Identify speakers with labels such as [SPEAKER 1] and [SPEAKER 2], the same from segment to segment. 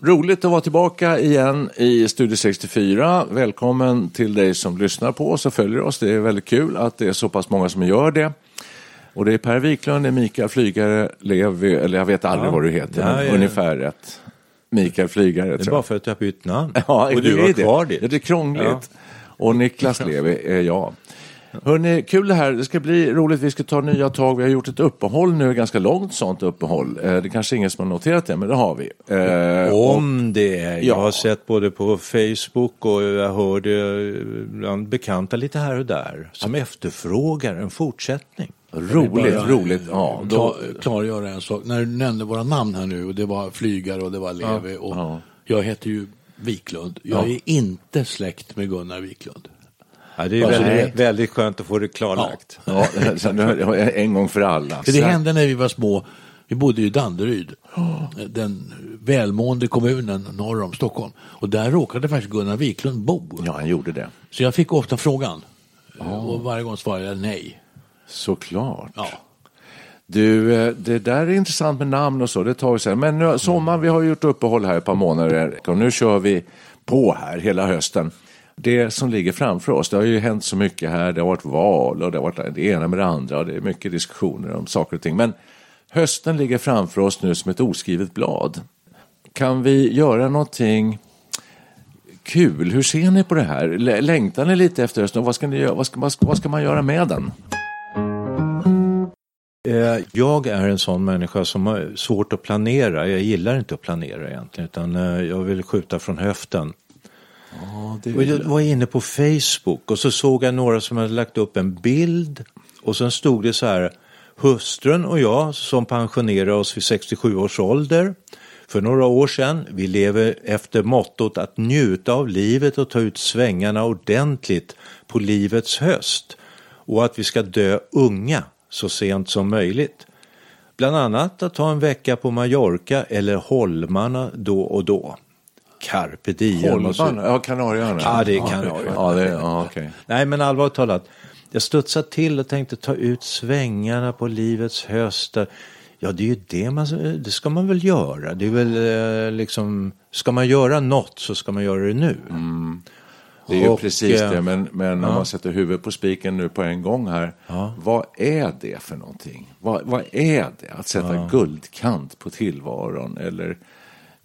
[SPEAKER 1] Roligt att vara tillbaka igen i Studio 64. Välkommen till dig som lyssnar på oss och följer oss. Det är väldigt kul att det är så pass många som gör det. Och det är Per Wiklund, det är Mikael Flygare, Levi, eller jag vet aldrig
[SPEAKER 2] Ja.
[SPEAKER 1] vad du heter, men
[SPEAKER 2] ja.
[SPEAKER 1] ungefär rätt. Mikael Flygare
[SPEAKER 2] Det är bara för att jag har bytt namn.
[SPEAKER 1] Ja,
[SPEAKER 2] och
[SPEAKER 1] det
[SPEAKER 2] du har
[SPEAKER 1] det.
[SPEAKER 2] kvar ditt.
[SPEAKER 1] Ja, det är krångligt. Och Niklas Levi är jag. Hörrni, kul det här. Det ska bli roligt. Vi ska ta nya tag. Vi har gjort ett uppehåll nu, ganska långt sånt uppehåll. Eh, Det kanske ingen som har noterat det, men det har vi. Eh, och-
[SPEAKER 2] Om det är. Jag
[SPEAKER 1] Ja.
[SPEAKER 2] har sett både på Facebook och jag hörde bland bekanta lite här och där som efterfrågar en fortsättning.
[SPEAKER 1] Roligt,
[SPEAKER 3] bara,
[SPEAKER 1] roligt. Ja, då,
[SPEAKER 3] Klar, klargöra en sak. När du nämnde våra namn här nu och det var Flygare och det var Levi och
[SPEAKER 1] ja.
[SPEAKER 3] jag heter ju Wiklund. Jag är inte släkt med Gunnar Wiklund.
[SPEAKER 2] Ja, det är
[SPEAKER 3] Alltså,
[SPEAKER 2] väldigt, väldigt skönt att få det klarlagt.
[SPEAKER 1] ja, så nu- en gång för alla.
[SPEAKER 3] För det hände när vi var små. Vi bodde i Danderyd, den välmående kommunen norr om Stockholm. Och där råkade faktiskt Gunnar Wiklund bo.
[SPEAKER 1] Ja, han gjorde det.
[SPEAKER 3] Så jag fick ofta frågan. Och varje gång svarade jag nej.
[SPEAKER 1] Såklart.
[SPEAKER 3] Ja.
[SPEAKER 1] Du, eh, det där är intressant med namn och så, det tar vi sen. Men nu, sommaren, vi har gjort uppehåll här ett par månader och nu kör vi på här hela hösten. Det som ligger framför oss, det har ju hänt så mycket här, det har varit val och det har varit det ena med det andra och det är mycket diskussioner om saker och ting. Men hösten ligger framför oss nu som ett oskrivet blad. Kan vi göra någonting kul? Hur ser ni på det här? Längtar ni lite efter hösten? Vad ska, ni göra? Vad, ska, vad, ska, vad ska man göra med den?
[SPEAKER 2] Eh, jag är en sån människa som har svårt att planera. Jag gillar inte att planera egentligen utan eh, jag vill skjuta från höften. Och jag var inne på Facebook och så såg jag några som hade lagt upp en bild och sen stod det så här Hustrun och jag som pensionerade oss vid 67 års ålder för några år sedan. Vi lever efter mottot att njuta av livet och ta ut svängarna ordentligt på livets höst och att vi ska dö unga så sent som möjligt. Bland annat att ta en vecka på Mallorca eller Holmarna då och då. Carpe diem.
[SPEAKER 1] Holmarna? Ja, Kanarieöarna.
[SPEAKER 2] Ja, det är Kanarieöarna.
[SPEAKER 1] Ja, det, ja, okej.
[SPEAKER 2] Nej, men allvarligt talat. Jag studsade till och tänkte ta ut svängarna på livets höst. Ja, det är ju det man, det ska man väl göra. Det är väl eh, liksom, ska man göra något så ska man göra det nu.
[SPEAKER 1] Det är ju
[SPEAKER 2] Och,
[SPEAKER 1] precis
[SPEAKER 2] eh,
[SPEAKER 1] det, men, men om man sätter huvudet på spiken nu på en gång här. Vad är det för någonting? Vad, vad är det att sätta guldkant på tillvaron eller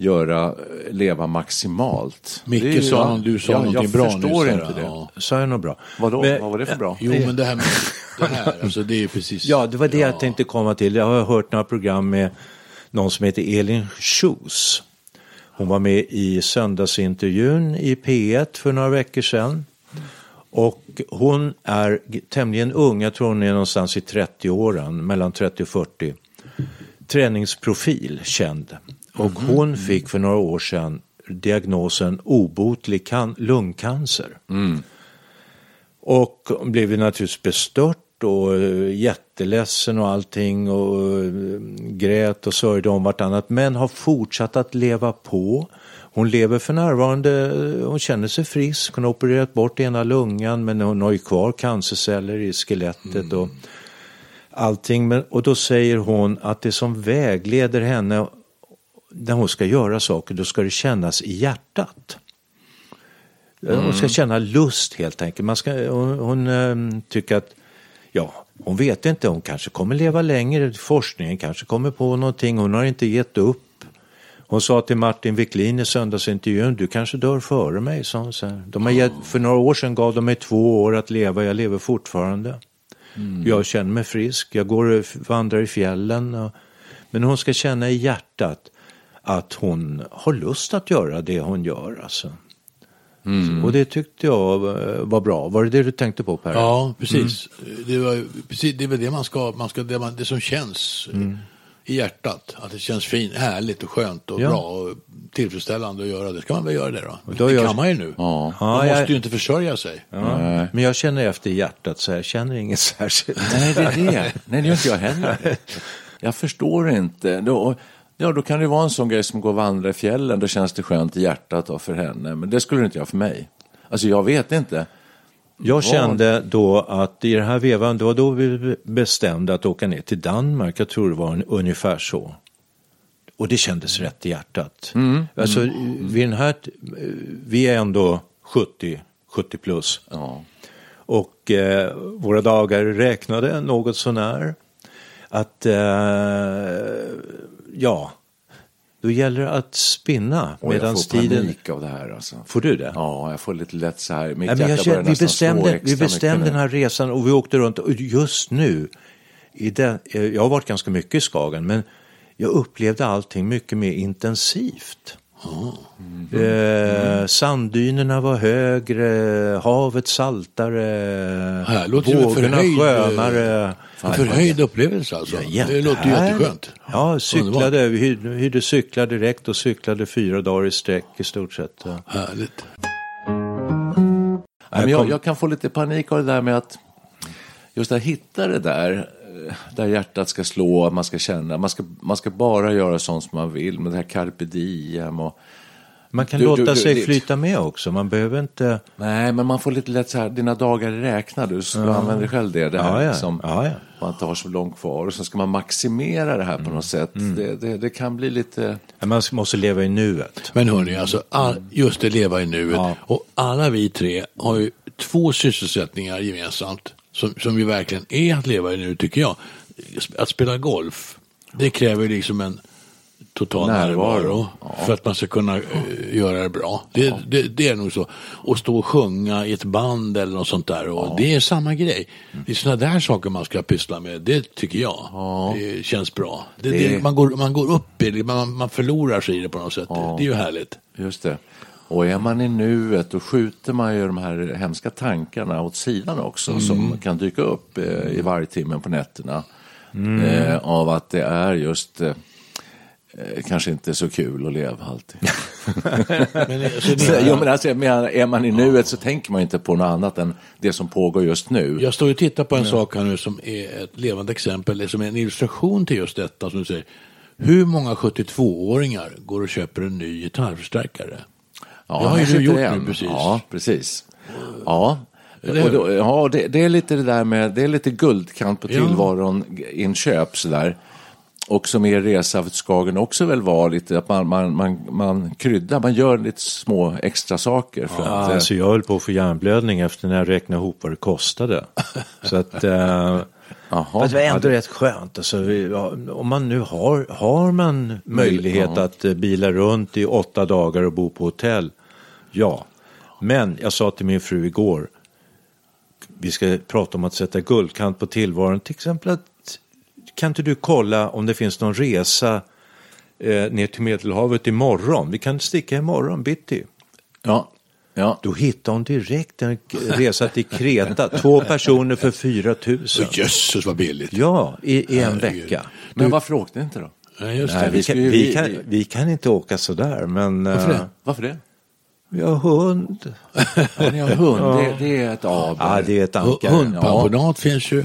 [SPEAKER 1] göra, eh, leva maximalt?
[SPEAKER 3] Micke
[SPEAKER 1] Det är ju-
[SPEAKER 3] sa han, du sa
[SPEAKER 1] jag,
[SPEAKER 3] någonting
[SPEAKER 1] jag
[SPEAKER 3] bra
[SPEAKER 1] förstår
[SPEAKER 3] nyss här,
[SPEAKER 1] inte det.
[SPEAKER 3] ja.
[SPEAKER 2] Sa jag något bra?
[SPEAKER 1] Vadå?
[SPEAKER 2] Men-
[SPEAKER 1] vad var det för bra?
[SPEAKER 3] Jo, men det här med det här, alltså det är precis.
[SPEAKER 2] Ja, det var det jag tänkte komma till. Jag har hört några program med någon som heter Elin Schuss. Hon var med i söndagsintervjun i P1 för några veckor sedan. Och hon är tämligen ung, jag tror hon är någonstans i 30-åren, mellan 30 och 40. Träningsprofil, känd. Och hon fick för några år sedan diagnosen obotlig kan- lungcancer. Och blev ju naturligtvis bestört och eh, jätteledsen och allting och eh, grät och sörjde om vartannat men har fortsatt att leva på. Hon lever för närvarande, eh, hon känner sig frisk, hon har opererat bort ena lungan men hon har ju kvar cancerceller i skelettet och allting. Men, och då säger hon att det som vägleder henne när hon ska göra saker, då ska det kännas i hjärtat. Hon ska känna lust helt enkelt. Man ska, hon hon eh, tycker att, ja, hon vet inte, hon kanske kommer leva längre. Forskningen kanske kommer på någonting. Hon har inte gett upp. Hon sa till Martin Wiklin i söndagsintervjun, du kanske dör före mig, sa hon. Så. De har gett, för några år sedan gav de mig två år att leva, jag lever fortfarande. Jag känner mig frisk, jag går och vandrar i fjällen. Och, men hon ska känna i hjärtat att hon har lust att göra det hon gör. Alltså. Och det tyckte jag var- var bra. Var det det du tänkte på Per?
[SPEAKER 3] Ja, precis. Det, var, precis det är väl det man ska, man ska det, man, det som känns eh, i hjärtat. Att det känns fint, härligt och skönt och
[SPEAKER 2] Ja.
[SPEAKER 3] bra och tillfredsställande att göra. Det ska man väl göra det då.
[SPEAKER 2] då
[SPEAKER 3] det
[SPEAKER 2] gör-
[SPEAKER 3] kan man ju nu.
[SPEAKER 1] Ja.
[SPEAKER 2] Ja,
[SPEAKER 3] man
[SPEAKER 2] jag-
[SPEAKER 3] måste ju inte försörja sig.
[SPEAKER 2] Ja. Men jag känner efter i hjärtat så jag känner inget särskilt.
[SPEAKER 1] Nej, det är det. Nej, det gör inte jag heller. Jag förstår inte. Då, ja, då kan det vara en sån grej som går och vandra i fjällen. Då känns det skönt i hjärtat och för henne. Men det skulle det inte göra för mig. Alltså, jag vet inte.
[SPEAKER 2] Jag kände då att i den här vevan, det var då vi bestämde att åka ner till Danmark. Jag tror det var en, ungefär så. Och det kändes rätt i hjärtat. Alltså, vid den här, vi är ändå 70, 70 plus.
[SPEAKER 1] Ja.
[SPEAKER 2] Och eh, våra dagar räknade något sånär. Att, eh, ja, då gäller det att spinna
[SPEAKER 1] Och jag
[SPEAKER 2] medan
[SPEAKER 1] får
[SPEAKER 2] tiden...
[SPEAKER 1] panik av det här. Alltså.
[SPEAKER 2] Får du det?
[SPEAKER 1] Ja, jag får lite lätt så här. Mitt
[SPEAKER 2] Nej, men
[SPEAKER 1] hjärta
[SPEAKER 2] jag känner,
[SPEAKER 1] börjar
[SPEAKER 2] vi
[SPEAKER 1] nästan slå
[SPEAKER 2] bestämde,
[SPEAKER 1] extra
[SPEAKER 2] vi bestämde den här resan och vi åkte runt och just nu, i den, eh, jag har varit ganska mycket i Skagen, men jag upplevde allting mycket mer intensivt. Eh, sanddynerna var högre, havet saltare, vågorna skönare.
[SPEAKER 3] En förhöjd upplevelse alltså.
[SPEAKER 2] Ja,
[SPEAKER 3] det låter ju jätteskönt.
[SPEAKER 2] Ja, cyklade, vi hyrde, hyrde cyklar direkt och cyklade fyra dagar i sträck i stort sett. Ja.
[SPEAKER 3] Härligt.
[SPEAKER 1] Nej, men jag, jag kan få lite panik av det där med att just att hitta det där, där hjärtat ska slå, man ska känna, man ska, man ska bara göra sånt som man vill med det här carpe diem och
[SPEAKER 2] Man kan
[SPEAKER 1] Du-
[SPEAKER 2] låta
[SPEAKER 1] du- du-
[SPEAKER 2] sig
[SPEAKER 1] det-
[SPEAKER 2] flyta med också, man behöver inte...
[SPEAKER 1] Nej, men man får lite lätt så här, dina dagar är räknade, du ska använda själv det. det här,
[SPEAKER 2] Ja, ja.
[SPEAKER 1] Liksom,
[SPEAKER 2] Ja, ja.
[SPEAKER 1] Man inte har så långt kvar och så ska man maximera det här på något sätt. Det, det, det kan bli lite...
[SPEAKER 2] Man måste leva i nuet.
[SPEAKER 3] Men hörni, alltså, all, just det leva i nuet.
[SPEAKER 2] Ja.
[SPEAKER 3] Och alla vi tre har ju två sysselsättningar gemensamt som, som ju verkligen är att leva i nuet, tycker jag. Att spela golf, det kräver liksom en total
[SPEAKER 1] Närvaro.
[SPEAKER 3] närvaro, för att man ska kunna eh, göra det bra. Det, det, det är nog så. Och stå och sjunga i ett band eller något sånt där. Och Det är samma grej. Det är sådana där saker man ska pyssla med. Det tycker jag det känns bra. Det, man, går, man går upp i det, man, man förlorar sig i det på något sätt. Det, är ju härligt.
[SPEAKER 1] Just det. Och är man i nuet då skjuter man ju de här hemska tankarna åt sidan också som kan dyka upp eh, i vargtimmen på nätterna. Eh, av att det är just eh, kanske inte så kul att leva alltid.
[SPEAKER 3] Men,
[SPEAKER 1] Så,
[SPEAKER 3] det,
[SPEAKER 1] jo, men alltså, är man i nuet så tänker man inte på något annat än det som pågår just nu.
[SPEAKER 3] jag står och tittar på en sak här nu som är ett levande exempel, som är en illustration till just detta som du säger. Hur många 72-åringar går och köper en ny gitarrförstärkare?
[SPEAKER 1] Ja,
[SPEAKER 3] det har ju du gjort
[SPEAKER 1] en.
[SPEAKER 3] nu precis.
[SPEAKER 1] Ja, precis. Ja, då, ja det, det är lite det där med, det är lite guldkant på
[SPEAKER 3] Ja.
[SPEAKER 1] tillvaron inköp sådär. Och som er resa för Skagen också väl var lite att man, man, man, man kryddar, man gör lite små extra saker för att... eh,
[SPEAKER 2] Alltså jag höll på att få hjärnblödning efter när jag räknade ihop vad det kostade. Så att, eh, fast det var
[SPEAKER 1] Ja,
[SPEAKER 2] ändå
[SPEAKER 1] det-
[SPEAKER 2] rätt skönt. Alltså, vi, ja, om man nu har, har man möjlighet
[SPEAKER 1] ja.
[SPEAKER 2] att eh, bila runt i åtta dagar och bo på hotell, ja. Men jag sa till min fru igår, vi ska prata om att sätta guldkant på tillvaron. Till exempel att, kan inte du kolla om det finns någon resa eh, ner till Medelhavet imorgon? Vi kan sticka imorgon bitti.
[SPEAKER 1] Ja, ja.
[SPEAKER 2] Då hittade hon direkt en resa till Kreta, två personer för 4 000.
[SPEAKER 3] Så Jösses vad billigt.
[SPEAKER 2] Ja, i, i en vecka.
[SPEAKER 1] Men varför åkte ni inte då?
[SPEAKER 3] Nej, just
[SPEAKER 2] Nej, vi, kan, vi, kan,
[SPEAKER 1] vi-
[SPEAKER 2] kan inte åka sådär, men
[SPEAKER 3] Varför
[SPEAKER 2] eh,
[SPEAKER 3] det?
[SPEAKER 1] Varför det?
[SPEAKER 2] vi har hund.
[SPEAKER 1] Ja, ni har hund, det, det är ett aber.
[SPEAKER 2] Ja, det är ett ankare.
[SPEAKER 3] Hundpensionat finns ju.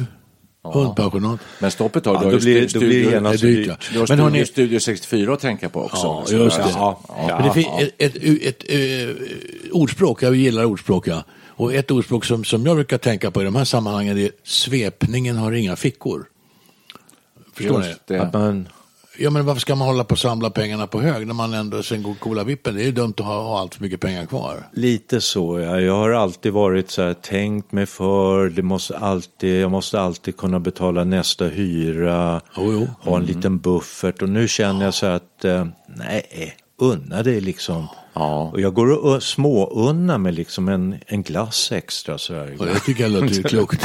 [SPEAKER 3] Hundpensionat.
[SPEAKER 1] Men stopp ett tag,
[SPEAKER 2] Ja, då blir- då blir det
[SPEAKER 1] studio-
[SPEAKER 2] genast
[SPEAKER 3] dyrt,
[SPEAKER 2] dyrt.
[SPEAKER 3] ja.
[SPEAKER 1] Du har
[SPEAKER 3] Men
[SPEAKER 1] studio,
[SPEAKER 3] hörni-
[SPEAKER 1] studio 64 att tänka på också.
[SPEAKER 3] Ja, just det.
[SPEAKER 1] Ja,
[SPEAKER 3] Men det finns ett, ett, ett, ett, ordspråk, jag gillar ordspråk, ja. Och ett ordspråk som, som jag brukar tänka på i de här sammanhangen är svepningen har inga fickor. Förstår ni?
[SPEAKER 2] Att man,
[SPEAKER 3] Ja, men varför ska man hålla på och samla pengarna på hög när man ändå sen går coola vippen? Det är ju dumt att ha, ha allt för mycket pengar kvar.
[SPEAKER 2] Lite så, ja. Jag har alltid varit så här, tänkt mig för, det måste alltid, jag måste alltid kunna betala nästa hyra,
[SPEAKER 3] Jo, jo.
[SPEAKER 2] ha en liten buffert och nu känner jag så här att, eh, nej, unna dig liksom.
[SPEAKER 1] Ja.
[SPEAKER 2] Och jag går och småunnar mig liksom en, en glass extra så här.
[SPEAKER 3] Och det tycker jag låter klokt.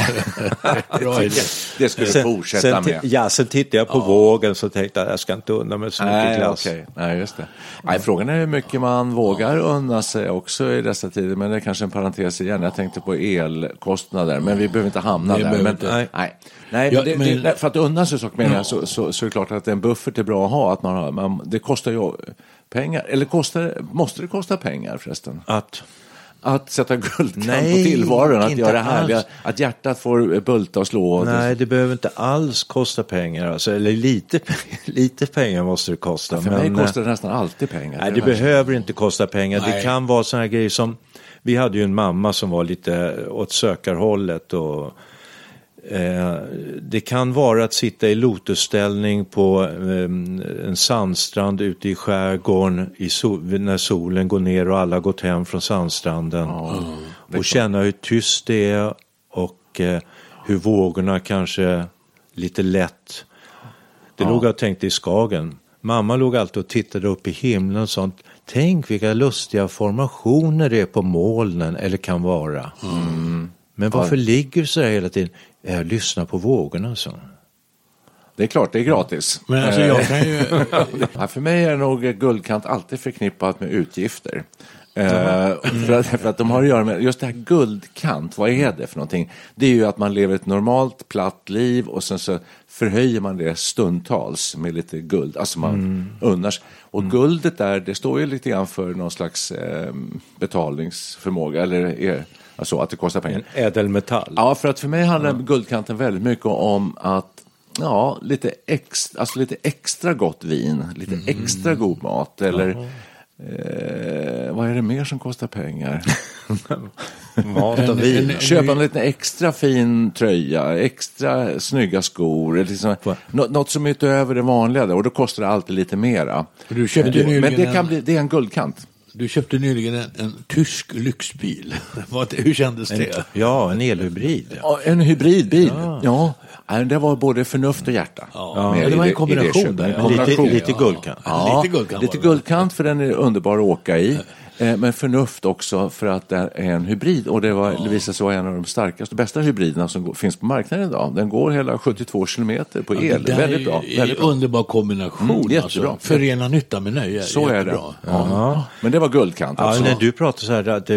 [SPEAKER 1] Det ska du fortsätta
[SPEAKER 2] sen,
[SPEAKER 1] med.
[SPEAKER 2] Ja, sen tittade jag på vågen så tänkte jag jag ska inte unna mig så mycket
[SPEAKER 1] Nej,
[SPEAKER 2] glass.
[SPEAKER 1] okej. Nej, just det. Nej, frågan är hur mycket man vågar unna sig också i dessa tider. Men det är kanske en parentes igen. Jag tänkte på elkostnader. Men vi behöver inte hamna
[SPEAKER 3] Nej,
[SPEAKER 1] där. Men,
[SPEAKER 3] inte.
[SPEAKER 1] nej. Nej, nej
[SPEAKER 3] Ja,
[SPEAKER 1] det,
[SPEAKER 3] men-
[SPEAKER 1] det, för att unna sig saker menar jag, så, så, så är det klart att en buffert är bra att ha. Att man har, man, det kostar ju pengar. Eller kostar, måste det kosta pengar förresten?
[SPEAKER 2] Att,
[SPEAKER 1] Att sätta guldkant
[SPEAKER 2] Nej,
[SPEAKER 1] på tillvaron, att göra det härliga,
[SPEAKER 2] alls.
[SPEAKER 1] att hjärtat får bulta och slå. och
[SPEAKER 2] nej, det behöver inte alls kosta pengar. Alltså, eller lite, lite pengar måste det kosta.
[SPEAKER 1] För mig
[SPEAKER 2] men, eh,
[SPEAKER 1] kostar det nästan alltid pengar.
[SPEAKER 2] Nej, det
[SPEAKER 1] värsta.
[SPEAKER 2] behöver inte kosta pengar. Det
[SPEAKER 3] Nej.
[SPEAKER 2] kan vara sådana här grejer som, vi hade ju en mamma som var lite åt sökarhållet och eh, det kan vara att sitta i lotusställning på eh, en sandstrand ute i skärgården i sol, när solen går ner och alla gått hem från sandstranden. och känna hur tyst det är och eh, hur vågorna kanske lite lätt det låg jag tänkte i Skagen. Mamma låg alltid och tittade upp i himlen och sånt. Tänk vilka lustiga formationer det är på molnen eller kan vara. Men varför ligger du så här hela tiden? Jag lyssnar på vågorna så.
[SPEAKER 1] Det är klart, det är gratis.
[SPEAKER 3] Men alltså jag kan ju...
[SPEAKER 1] Ja, för mig är nog guldkant alltid förknippat med utgifter. Eh, för, att, för att de har att göra med, just det här guldkant, vad är det för någonting? Det är ju att man lever ett normalt platt liv och sen så förhöjer man det stundtals med lite guld, alltså man unnar sig. Och guldet där, det står ju lite grann för någon slags eh, betalningsförmåga, eller är, alltså att det kostar pengar.
[SPEAKER 2] Ädelmetall.
[SPEAKER 1] Ja, för att för mig handlar guldkanten väldigt mycket om att Ja, lite extra, alltså lite extra gott vin, lite extra god mat eller eh, vad är det mer som kostar pengar?
[SPEAKER 2] Mat och vin.
[SPEAKER 1] Köpa en lite extra fin tröja, extra snygga skor, eller liksom, nå- något som är utöver det vanliga där, och då kostar det alltid lite mera. Men det, men det
[SPEAKER 3] en-
[SPEAKER 1] kan bli, det är en guldkant.
[SPEAKER 3] Du köpte nyligen en, en tysk lyxbil. Vad- Hur kändes det?
[SPEAKER 2] Ja, en elhybrid. Ja.
[SPEAKER 1] Ja, en hybridbil, ja. Nej, Det var både förnuft och hjärta.
[SPEAKER 3] Ja, det var en kombination där,
[SPEAKER 1] En
[SPEAKER 3] ja.
[SPEAKER 1] kombination.
[SPEAKER 2] Lite, lite
[SPEAKER 3] ja.
[SPEAKER 2] guldkant.
[SPEAKER 1] Ja,
[SPEAKER 3] Lite guldkant
[SPEAKER 1] lite
[SPEAKER 3] det.
[SPEAKER 1] guldkant för den är underbar att åka i. Eh, Men förnuft också för att det är en hybrid och det, var, det visade sig vara en av de starkaste och bästa hybriderna som finns på marknaden idag. Den går hela 72 kilometer på el.
[SPEAKER 3] Det där
[SPEAKER 1] väldigt bra.
[SPEAKER 3] är
[SPEAKER 1] Väldigt
[SPEAKER 3] en
[SPEAKER 1] bra.
[SPEAKER 3] underbar kombination.
[SPEAKER 1] Mm, jättebra.
[SPEAKER 3] Alltså. Förena nytta med nöje.
[SPEAKER 1] Så är det.
[SPEAKER 3] Jättebra.
[SPEAKER 1] Ja. Men det var guldkant
[SPEAKER 2] Ja,
[SPEAKER 1] alltså.
[SPEAKER 2] när du pratar så här att eh,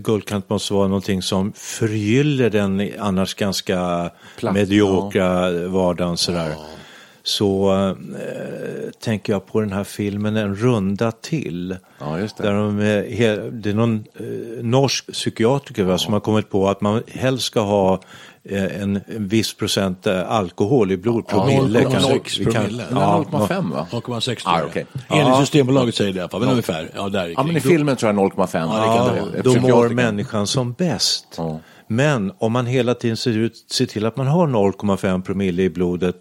[SPEAKER 2] guldkant måste vara någonting som förgyller den annars ganska
[SPEAKER 1] Platt,
[SPEAKER 2] mediokra vardagen sådär. Så eh, tänker jag på den här filmen En runda till.
[SPEAKER 1] Ja, just det.
[SPEAKER 2] Där de, eh, he, det är någon eh, norsk psykiatriker va, som har kommit på att man helst ska ha eh, en, en viss procent eh, alkohol i blodpromille.
[SPEAKER 3] Ja,
[SPEAKER 2] kanske.
[SPEAKER 3] 0,6
[SPEAKER 2] Vi kan-
[SPEAKER 3] promille.
[SPEAKER 2] Ja,
[SPEAKER 1] 0,5 va?
[SPEAKER 3] 0,6
[SPEAKER 1] Ah, okej.
[SPEAKER 3] Enligt
[SPEAKER 2] Ja.
[SPEAKER 3] Systembolaget säger det i alla fall, men ungefär. Ja, där
[SPEAKER 1] Ja, men i filmen tror jag 0,5.
[SPEAKER 3] Ja,
[SPEAKER 1] Ja,
[SPEAKER 3] det
[SPEAKER 2] då mår människan som bäst.
[SPEAKER 1] Ja.
[SPEAKER 2] Men om man hela tiden ser, ut, ser till att man har 0,5 promille i blodet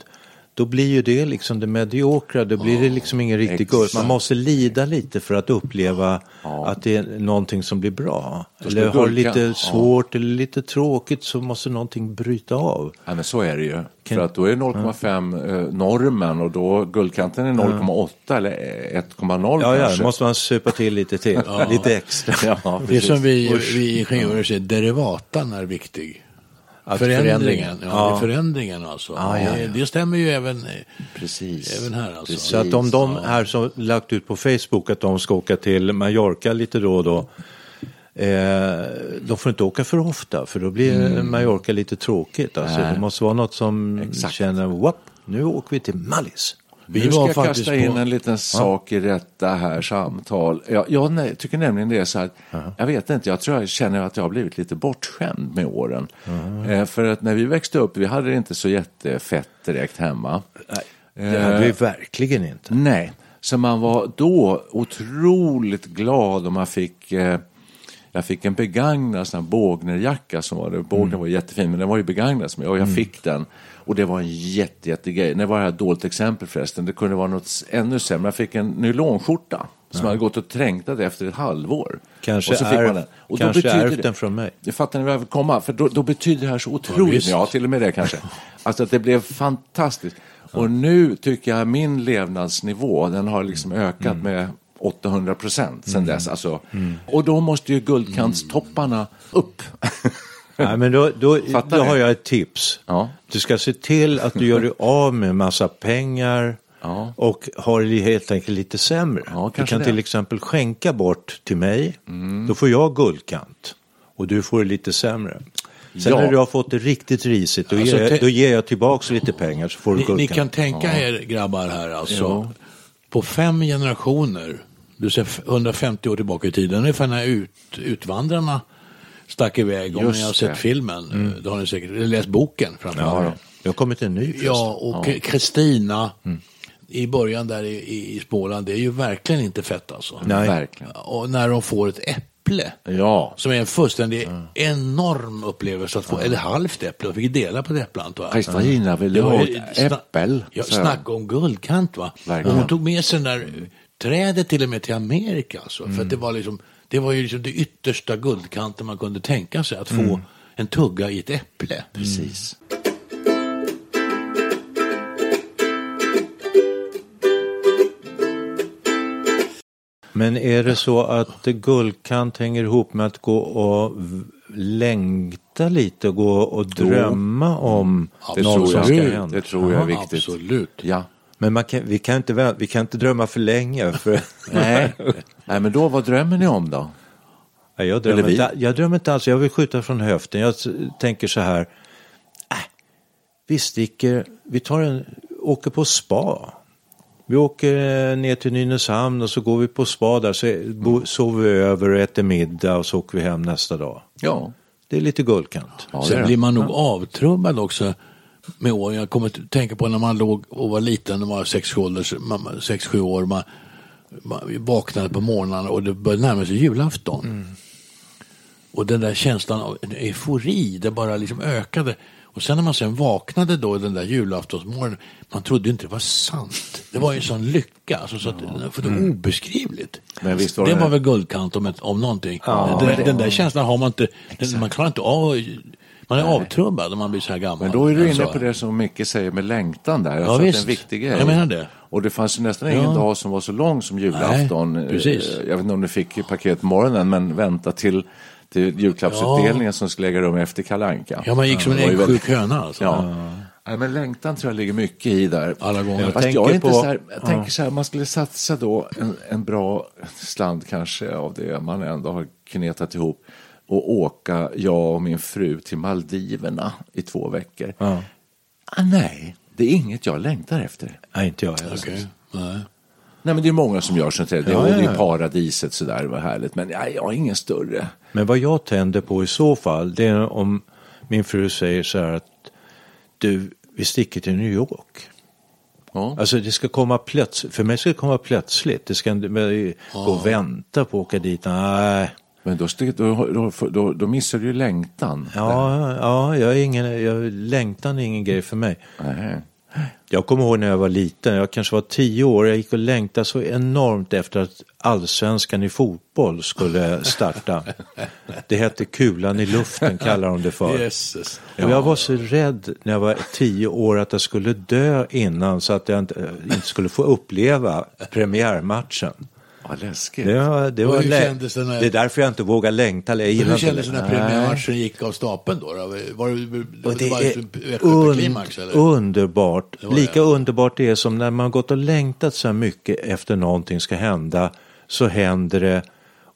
[SPEAKER 2] då blir ju det liksom det mediokra, då blir det liksom ingen riktig guld. Man måste lida lite för att uppleva att det är någonting som blir bra. Eller har lite
[SPEAKER 1] ja.
[SPEAKER 2] svårt eller lite tråkigt så måste någonting bryta av.
[SPEAKER 1] Ja, men så är det ju.
[SPEAKER 2] Kan-
[SPEAKER 1] För att då är 0,5 eh, normen och då guldkanten är 0,8 eller 1,0
[SPEAKER 2] Ja, ja,
[SPEAKER 1] kanske.
[SPEAKER 2] då måste man supa till lite till, lite extra.
[SPEAKER 1] Ja,
[SPEAKER 3] Det är som vi, vi ingenjörer säger, derivatan är viktig.
[SPEAKER 2] Att
[SPEAKER 3] förändringen,
[SPEAKER 2] förändringen,
[SPEAKER 3] ja,
[SPEAKER 2] ja.
[SPEAKER 3] förändringen alltså.
[SPEAKER 2] Ja, ja, ja.
[SPEAKER 3] Det, stämmer ju även,
[SPEAKER 1] Precis.
[SPEAKER 3] även här alltså.
[SPEAKER 2] Så att om de här som lagt ut på Facebook att de ska åka till Mallorca lite då och då. Eh, de får inte åka för ofta för då blir Mallorca lite tråkigt. Alltså,
[SPEAKER 1] Nej.
[SPEAKER 2] det måste vara något som
[SPEAKER 1] Exakt.
[SPEAKER 2] känner, nu åker vi till Mallis.
[SPEAKER 3] Vi
[SPEAKER 1] nu ska jag kasta in
[SPEAKER 3] på-
[SPEAKER 1] en liten sak i detta här samtal. Jag, jag nej, tycker nämligen det är så här, jag vet inte, jag tror jag känner att jag har blivit lite bortskämd med åren. Eh, för att när vi växte upp, vi hade det inte så jättefett direkt hemma.
[SPEAKER 2] Det hade vi verkligen inte.
[SPEAKER 1] Nej, så man var då otroligt glad om man fick eh, Jag fick en begagnad sån här Bågnerjacka som var det. Bågner var jättefin, men den var ju begagnad som jag, och jag fick den. Och det var en jätte, jättegrej. Det var ett dåligt exempel förresten. Det kunde vara något ännu sämre. Jag fick en nylonskjorta som hade gått och trängtat efter ett halvår.
[SPEAKER 2] Kanske
[SPEAKER 1] och så fick
[SPEAKER 2] ärv-
[SPEAKER 1] man den. Och då
[SPEAKER 2] kanske
[SPEAKER 1] betyder
[SPEAKER 2] ärvt
[SPEAKER 1] det-
[SPEAKER 2] den från mig.
[SPEAKER 1] Det fattar ni vad jag vill komma? För då, då betyder det här så otroligt,
[SPEAKER 3] visst.
[SPEAKER 1] ja till och med det kanske. Alltså att det blev fantastiskt. Och nu tycker jag min levnadsnivå, den har liksom ökat med 800 procent sedan dess. Alltså. Och då måste ju guldkantstopparna upp.
[SPEAKER 2] Nej, men då, då,
[SPEAKER 1] Fattar
[SPEAKER 2] då har jag ett tips.
[SPEAKER 1] Ja.
[SPEAKER 2] Du ska se till att du gör dig av med massa pengar
[SPEAKER 1] Ja.
[SPEAKER 2] och har det helt enkelt lite sämre.
[SPEAKER 1] Ja,
[SPEAKER 2] du kan
[SPEAKER 1] det.
[SPEAKER 2] till exempel skänka bort till mig. Då får jag guldkant och du får det lite sämre. Sen när du har fått det riktigt risigt, då,
[SPEAKER 3] Alltså,
[SPEAKER 2] ger, jag, då ger jag tillbaka lite pengar så får du
[SPEAKER 3] Ni,
[SPEAKER 2] guldkant.
[SPEAKER 3] ni kan tänka er grabbar här alltså. På fem generationer, du ser f- 150 år tillbaka i tiden, ungefär när ut, Utvandrarna stack iväg. Om
[SPEAKER 1] Just
[SPEAKER 3] ni har sett
[SPEAKER 1] det.
[SPEAKER 3] filmen, eh, då har ni säkert läst boken framförallt.
[SPEAKER 2] Ja, då. Det har kommit en ny.
[SPEAKER 3] Ja, och Kristina i början där i, i, i Småland, det är ju verkligen inte fett alltså.
[SPEAKER 2] Nej.
[SPEAKER 1] Verkligen.
[SPEAKER 3] Och när de får ett äpple,
[SPEAKER 1] Ja.
[SPEAKER 3] som är en fullständig enorm upplevelse att få, eller halvt äpple, de fick dela på ett äpple antar jag.
[SPEAKER 1] Kristina, vill du
[SPEAKER 3] Det var
[SPEAKER 1] ha ett äppel?
[SPEAKER 3] Ja, snacka om guldkant va. Och
[SPEAKER 1] Verkligen.
[SPEAKER 3] hon tog med sig den där trädet till och med till Amerika alltså. För att
[SPEAKER 1] Mm.
[SPEAKER 3] det var liksom, det var ju liksom det yttersta guldkanten man kunde tänka sig, att få
[SPEAKER 1] Mm.
[SPEAKER 3] en tugga i ett äpple.
[SPEAKER 1] Precis.
[SPEAKER 2] Men är det så att guldkant hänger ihop med att gå och längta lite och gå och drömma om
[SPEAKER 1] Det
[SPEAKER 2] något
[SPEAKER 1] tror
[SPEAKER 2] som
[SPEAKER 1] jag.
[SPEAKER 2] ska
[SPEAKER 1] Det
[SPEAKER 2] hända?
[SPEAKER 1] tror jag är viktigt.
[SPEAKER 3] Absolut.
[SPEAKER 1] Ja.
[SPEAKER 2] Men man kan, vi, kan inte, vi kan inte drömma för länge. För,
[SPEAKER 1] Nej. Nej, men då, vad drömmer ni om då?
[SPEAKER 2] Jag, drömmer inte, jag drömmer inte alls, jag vill skjuta från höften. Jag tänker så här, äh, vi sticker, vi tar en, åker på spa. Vi åker eh, ner till Nynäshamn och så går vi på spa där, så bo, sover vi över och äter middag och så åker vi hem nästa dag.
[SPEAKER 1] Ja.
[SPEAKER 2] Det är lite guldkant.
[SPEAKER 1] ja
[SPEAKER 3] Sen blir man nog avtrubbad också med åren. Jag kommer att tänka på när man låg och var liten, när man var 6-7 år. Man, man vaknade på morgnarna och det började närma sig julafton. Och den där känslan av eufori, det bara liksom ökade. Och sen när man sen vaknade då den där julaftonsmorgonen, man trodde inte det var sant. Det var ju en sån lycka, alltså, så att, för det var obeskrivligt.
[SPEAKER 1] Men visst var
[SPEAKER 3] det
[SPEAKER 1] det-
[SPEAKER 3] var väl guldkant om, ett, om någonting. den, den där känslan har man inte, den, man klarar inte av, man är avtrubbad om man blir så här gammal.
[SPEAKER 1] Men då är du inne
[SPEAKER 3] Alltså,
[SPEAKER 1] på det som Micke säger med längtan där. Jag
[SPEAKER 3] Ja,
[SPEAKER 1] tror att det är
[SPEAKER 3] visst.
[SPEAKER 1] en viktig grej.
[SPEAKER 3] Jag menar det.
[SPEAKER 1] Och det fanns ju nästan ingen
[SPEAKER 3] Ja.
[SPEAKER 1] dag som var så lång som julafton.
[SPEAKER 3] Nej, precis.
[SPEAKER 1] Eh, Jag vet inte om du fick paket morgonen, men vänta till, till julklappsutdelningen som skulle äga rum efter Kalle Anka.
[SPEAKER 3] Ja, man gick som en
[SPEAKER 1] ju väldigt-
[SPEAKER 3] äggsjuk höna alltså.
[SPEAKER 1] Ja. Nej, men längtan tror jag ligger mycket i där.
[SPEAKER 3] Alla gånger.
[SPEAKER 1] Fast
[SPEAKER 2] Jag
[SPEAKER 1] jag, är
[SPEAKER 2] tänker
[SPEAKER 1] inte
[SPEAKER 2] på-
[SPEAKER 1] så här, jag tänker så här, man skulle satsa då en, en bra slant kanske av det man ändå har knetat ihop och åka, jag och min fru, till Maldiverna i två veckor.
[SPEAKER 2] Ja.
[SPEAKER 1] Ah, nej, det är inget jag längtar efter.
[SPEAKER 2] Nej, inte jag heller.
[SPEAKER 3] Okej. Nej.
[SPEAKER 1] Nej, men det är många som gör sånt där. Det,
[SPEAKER 2] Ja, ja,
[SPEAKER 1] är
[SPEAKER 2] ja.
[SPEAKER 1] paradiset sådär, var härligt. Men ja, jag har ingen större.
[SPEAKER 2] Men vad jag tänder på i så fall, det är om min fru säger så här att du, vi sticker till New York.
[SPEAKER 1] Ja.
[SPEAKER 2] Alltså det ska komma plötsligt, för mig ska det komma plötsligt. Det ska inte men, gå och vänta på att åka dit. Nej,
[SPEAKER 1] Men då, då, då, då missar du ju längtan.
[SPEAKER 2] ja, ja, jag är ingen, jag, längtan är ingen grej för mig.
[SPEAKER 1] Nej.
[SPEAKER 2] Jag kommer ihåg när jag var liten, jag kanske var tio år, jag gick och längtade så enormt efter att allsvenskan i fotboll skulle starta. Det hette Kulan i luften kallar de det för.
[SPEAKER 3] Jesus.
[SPEAKER 2] Och jag var så rädd när jag var tio år att jag skulle dö innan så att jag inte, inte skulle få uppleva premiärmatchen.
[SPEAKER 1] Vad läskigt.
[SPEAKER 2] Det, var, det, var lä-
[SPEAKER 3] det när-
[SPEAKER 2] det är därför jag inte vågar längta. Jag
[SPEAKER 3] Hur kändes det
[SPEAKER 2] det.
[SPEAKER 3] när premiärmatchen gick av stapeln då? då? Var det,
[SPEAKER 2] Och
[SPEAKER 3] det var
[SPEAKER 2] det
[SPEAKER 3] ett
[SPEAKER 2] är
[SPEAKER 3] överklimax eller?
[SPEAKER 2] un- underbart.
[SPEAKER 3] var
[SPEAKER 2] Lika
[SPEAKER 3] det.
[SPEAKER 2] underbart det är som när man gått och längtat så här mycket efter någonting ska hända. Så händer det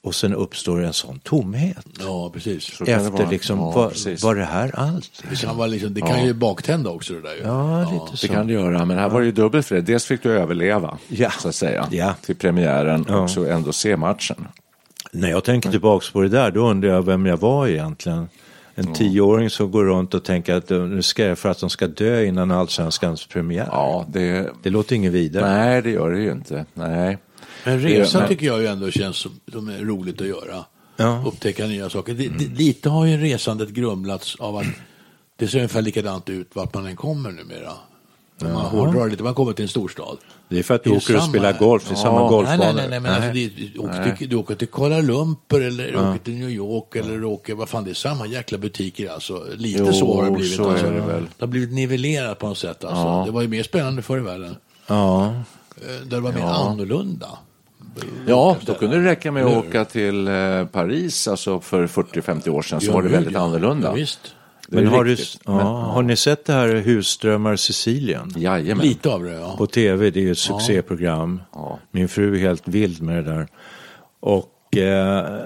[SPEAKER 2] och sen uppstår en sån tomhet.
[SPEAKER 3] Ja, precis.
[SPEAKER 1] Så kan det
[SPEAKER 2] Efter
[SPEAKER 1] vara.
[SPEAKER 2] liksom,
[SPEAKER 1] Ja,
[SPEAKER 2] var,
[SPEAKER 1] precis.
[SPEAKER 2] var det här allt?
[SPEAKER 3] Det kan, vara liksom, det kan ju baktända också det där ju.
[SPEAKER 2] Ja, lite så.
[SPEAKER 1] Det kan du göra, men här var det ju dubbelt för det. Dels fick du överleva,
[SPEAKER 2] Ja.
[SPEAKER 1] så att säga,
[SPEAKER 2] Ja.
[SPEAKER 1] till premiären
[SPEAKER 2] Ja.
[SPEAKER 1] och så ändå se matchen.
[SPEAKER 2] När jag tänker tillbaks på det där, då undrar jag vem jag var egentligen. En tioåring som går runt och tänker att eh, nu ska jag för att de ska dö innan allsvenskans premiär.
[SPEAKER 1] Ja, det...
[SPEAKER 2] Det låter inget vidare.
[SPEAKER 1] Nej, det gör det ju inte. Nej.
[SPEAKER 3] Men resa
[SPEAKER 1] Det- men-
[SPEAKER 3] tycker jag ju ändå känns som, som är roligt att göra.
[SPEAKER 2] Ja.
[SPEAKER 3] upptäcka nya saker. Det, det, lite har ju resandet grumlats av att det ser ungefär likadant ut vart man än kommer numera. Om man hårdrar lite, man kommer till en storstad.
[SPEAKER 2] Det är för att du åker och
[SPEAKER 3] samma-
[SPEAKER 2] spelar golf, det är samma
[SPEAKER 3] Nej,
[SPEAKER 2] golfbanor.
[SPEAKER 3] nej, nej, nej, men alltså, det, du, åker till, du åker till Kuala Lumpur eller du åker till New York eller du åker, vad fan det är samma jäkla butiker alltså. Lite
[SPEAKER 1] Jo,
[SPEAKER 3] så har det blivit.
[SPEAKER 1] så
[SPEAKER 3] alltså.
[SPEAKER 1] det
[SPEAKER 3] det har blivit nivellerat på något sätt alltså. Det var ju mer spännande förr i världen.
[SPEAKER 2] Ja,
[SPEAKER 3] Där det var mer annorlunda.
[SPEAKER 1] Ja, då kunde det räcka med att åka till eh, Paris alltså för 40-50 år sedan så
[SPEAKER 3] Ja,
[SPEAKER 1] var det väldigt
[SPEAKER 3] ja.
[SPEAKER 1] annorlunda.
[SPEAKER 3] Ja, visst.
[SPEAKER 2] Men har, du, ja, har ni sett det här Husdrömmar Sicilien?
[SPEAKER 1] Jajamän.
[SPEAKER 3] Lite av det, ja.
[SPEAKER 2] På tv, det är ett succéprogram.
[SPEAKER 1] Ja.
[SPEAKER 2] Min fru är helt vild med det där. Och eh,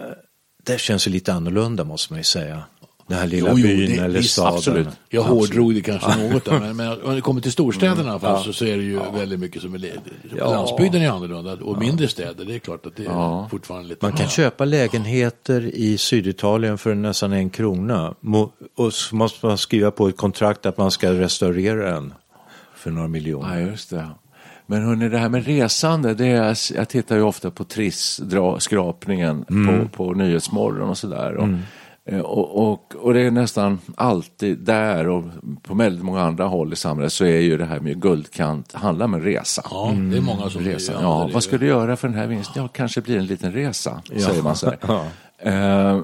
[SPEAKER 2] det känns ju lite annorlunda måste man ju säga. Den här lilla
[SPEAKER 3] Jo, jo,
[SPEAKER 2] byn
[SPEAKER 3] det-
[SPEAKER 2] eller
[SPEAKER 3] visst,
[SPEAKER 2] staden.
[SPEAKER 3] Absolut. Jag hårdrog det kanske något där, men, men om det kommer till storstäderna alla fall så, så är det ju väldigt mycket som är.
[SPEAKER 2] Ja.
[SPEAKER 3] Landsbygden är annorlunda och mindre städer, det är klart att det är fortfarande lite...
[SPEAKER 2] Man kan köpa lägenheter i Syditalien för nästan en krona. Och så måste man skriva på ett kontrakt att man ska restaurera den för några miljoner.
[SPEAKER 1] Ja, just det. Men hörni, det här med resande, det är, jag tittar ju ofta på Triss-skrapningen på, på Nyhetsmorgon och sådär. Och, eh, och, och, och det är nästan alltid där och på väldigt många andra håll i samhället så är ju det här med guldkant, handlar om en resa.
[SPEAKER 3] Ja, det är många som
[SPEAKER 1] Resa. Ja, vad ska du göra för den här vinsten? Ja, kanske blir en liten resa, säger man så.
[SPEAKER 2] Ja.
[SPEAKER 1] Eh,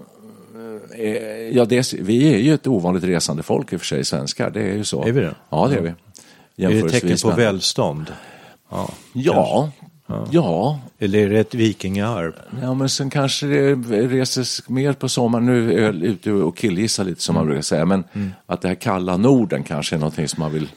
[SPEAKER 1] eh, ja, det, vi är ju ett ovanligt resande folk i och för sig, svenskar. Det är ju så.
[SPEAKER 2] Är vi det?
[SPEAKER 1] Ja, det är vi.
[SPEAKER 2] Är det tecken på välstånd? Ja.
[SPEAKER 1] Ja, ja.
[SPEAKER 2] Eller är det ett vikingaarv?
[SPEAKER 1] Ja, men sen kanske det reses mer på sommaren. Nu är jag ute och killgissar lite som man
[SPEAKER 2] Mm.
[SPEAKER 1] brukar säga. Men att det här kalla Norden kanske är någonting som man vill,